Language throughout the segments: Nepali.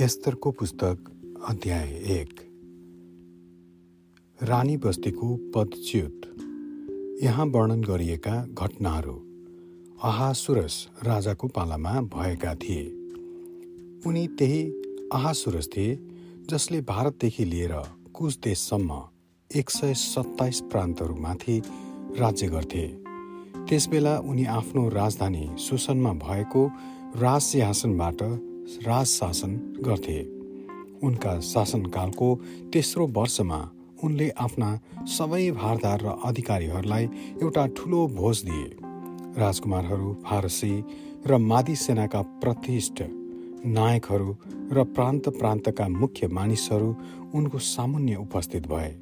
एस्तरको पुस्तक अध्याय एक। रानी बस्तीको पदच्युत। यहाँ वर्णन गरिएका घटनाहरू। अहासुरस राजाको पालामा भएका थिए। उनी त्यही अहासुरस थिए जसले भारतदेखि लिएर कुच देशसम्म एक सय सत्ताइस प्रान्तहरूमाथि राज्य गर्थे। त्यसबेला उनी आफ्नो राजधानी सुसनमा भएको राज सिंहासनबाट राज शासन गर्थे। उनका शासनकालको तेस्रो वर्षमा उनले आफ्ना सबै भारदार र अधिकारीहरूलाई एउटा ठुलो भोज दिए। राजकुमारहरू फारसी र मादी सेनाका प्रतिष्ठ नायकहरू र प्रान्त प्रान्तका मुख्य मानिसहरू उनको सामुन्य उपस्थित भए।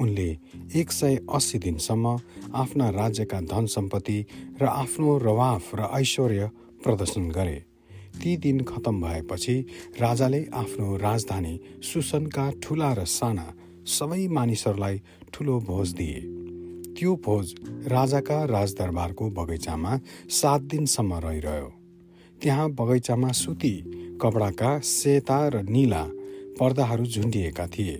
उनले एक सय अस्सी दिनसम्म आफ्ना राज्यका धन सम्पत्ति र आफ्नो रवाफ र ऐश्वर्य प्रदर्शन गरे। ती दिन खतम भएपछि राजाले आफ्नो राजधानी सुसनका ठुला र साना सबै मानिसहरूलाई ठुलो भोज दिए। त्यो भोज राजाका राजदरबारको बगैँचामा सात दिनसम्म रहिरह्यो। त्यहाँ बगैँचामा सुती कपडाका सेता र निला पर्दाहरू झुन्डिएका थिए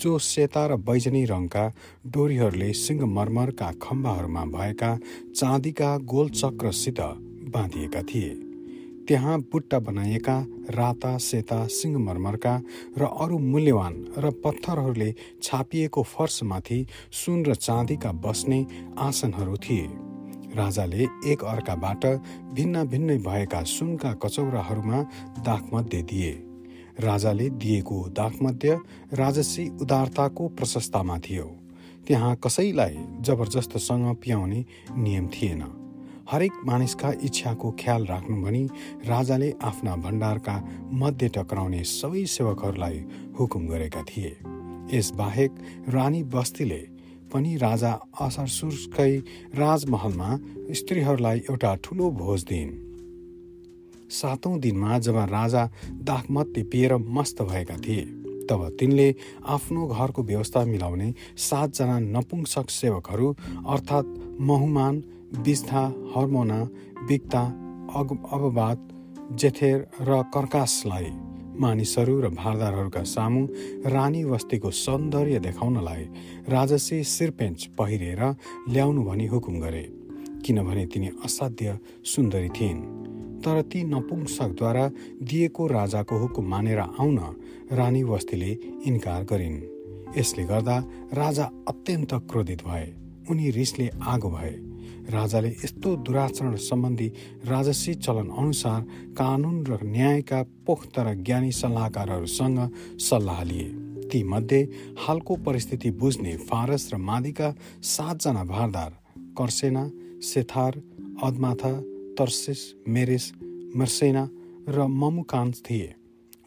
जो सेता र बैजनी रङका डोरीहरूले सिंहमरमरका खम्बाहरूमा भएका चाँदीका गोलचक्रसित बाँधिएका थिए। त्यहाँ बुट्टा बनाइएका राता सेता सिंहमरमरका र अरू मूल्यवान र पत्थरहरूले छापिएको फर्समाथि सुन र चाँदीका बस्ने आसनहरू थिए। राजाले एक अर्काबाट भिन्न भिन्नै भएका सुनका कचौराहरूमा दाखमध्ये दिए। राजाले दिएको दाखमध्य राजसी उदारताको प्रशस्तामा थियो। त्यहाँ कसैलाई जबरजस्तसँग पियाउने नियम थिएन। हरेक मानिसका इच्छाको ख्याल राख्नु भनी राजाले आफ्ना भण्डारका मध्य टक्राउने सबै सेवकहरूलाई हुकुम गरेका थिए। यसबाहेक रानी बस्तीले पनि राजा असरसुरकै राजमहलमा स्त्रीहरूलाई एउटा ठुलो भोज दिइन्। सातौं दिनमा जब राजा दाखमत्ते पिएर मस्त भएका थिए तब तिनले आफ्नो घरको व्यवस्था मिलाउने सातजना नपुंसक सेवकहरू अर्थात् महुमान बिस्था हर्मोना बिक्ता अग अबबात जेथेर र कर्कासलाई मानिसहरू र भारदारहरूका सामु रानी बस्तीको सौन्दर्य देखाउनलाई राजसी सिरपेन्च पहिरेर ल्याउनु भनी हुकुम गरे किनभने तिनी असाध्य सुन्दरी थिइन्। तर ती नपुंसकद्वारा दिएको राजाको हुकुम मानेर आउन रानी बस्तीले इन्कार गरिन्। यसले गर्दा राजा अत्यन्त क्रोधित भए उनी रिसले आगो भए। राजाले यस्तो दुराचरण सम्बन्धी राजसी चलन अनुसार कानुन र न्यायका पोख्त र ज्ञानी सल्लाहकारहरूसँग सल्लाह लिए। ती मध्ये हालको परिस्थिति बुझ्ने फारस र मादिका सातजना भारदार कर्सेना सेथार अदमाथा तर्सिस मेरिस मर्सेना र ममुकान्स थिए।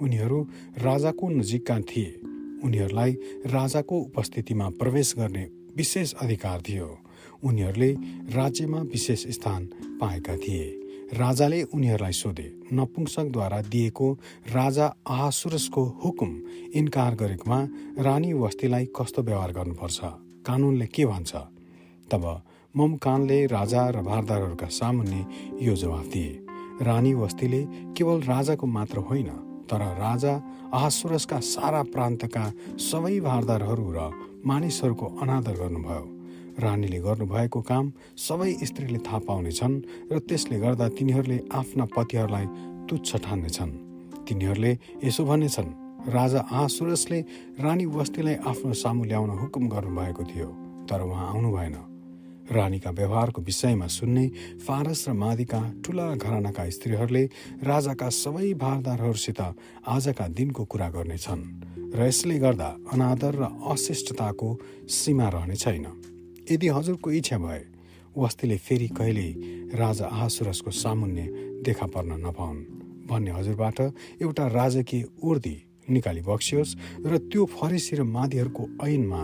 उनीहरू राजाको नजिकका थिए। उनीहरूलाई राजाको उपस्थितिमा प्रवेश गर्ने विशेष अधिकार थियो। उनीहरूले राज्यमा विशेष स्थान पाएका थिए। राजाले उनीहरूलाई सोधे नपुंसकद्वारा दिएको राजा आहासुरसको हुकुम इन्कार गरेकोमा रानी वस्तीलाई कस्तो व्यवहार गर्नुपर्छ? कानुनले के भन्छ? तब ममकानले राजा र भारदारहरूका सामुन्ने यो जवाफ दिए। रानी वस्तीले केवल राजाको मात्र होइन तर राजा आहासुरसका सारा प्रान्तका सबै भारदारहरू र मानिसहरूको अनादर गर्नुभयो। रानीले गर्नुभएको काम सबै स्त्रीले थाहा पाउनेछन् र त्यसले गर्दा तिनीहरूले आफ्ना पतिहरूलाई तुच्छ ठान्नेछन्। तिनीहरूले यसो भन्नेछन् राजा आसुरसले रानी वस्तीलाई आफ्नो सामु ल्याउन हुकुम गर्नुभएको थियो तर उहाँ आउनु भएन। रानीका व्यवहारको विषयमा सुन्ने फारस र मादिका ठुला घरानाका स्त्रीहरूले राजाका सबै भारदारहरूसित आजका दिनको कुरा गर्नेछन् र यसले गर्दा अनादर र अशिष्टताको सीमा रहने छैन। यदि हजुरको इच्छा भए वस्तीले फेरि कहिल्यै राजा आहासुरसको सामुन्य देखा पर्न नपाउन् भन्ने हजुरबाट एउटा राजकीय उर्दी निकाली बक्सियोस् र त्यो फरेसी र मादीहरूको ऐनमा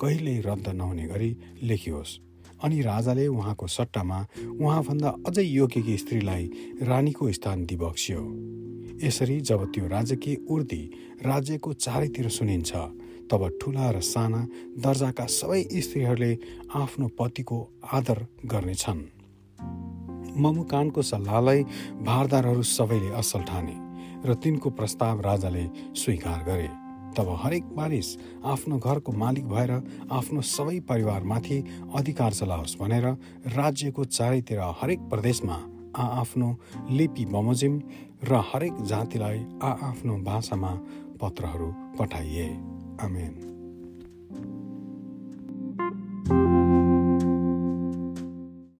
कहिल्यै रद्द नहुने गरी लेखियोस्। अनि राजाले उहाँको सट्टामा उहाँभन्दा अझै योग्य स्त्रीलाई रानीको स्थान दिबक्सियो। यसरी जब त्यो राजकीय उर्दी राज्यको चारैतिर सुनिन्छ तब ठुला र साना दर्जाका सबै स्त्रीहरूले आफ्नो पतिको आदर गर्नेछन्। ममुकानको सल्लाहलाई भारदारहरू सबैले असल ठाने र तिनको प्रस्ताव राजाले स्वीकार गरे। तब हरेक बारिस आफ्नो घरको मालिक भएर आफ्नो सबै परिवारमाथि अधिकार चलाओस् भनेर राज्यको चारैतिर हरेक प्रदेशमा आआफ्नो लिपि बमोजिम र हरेक जातिलाई आआफ्नो भाषामा पत्रहरू पठाइए। Amén.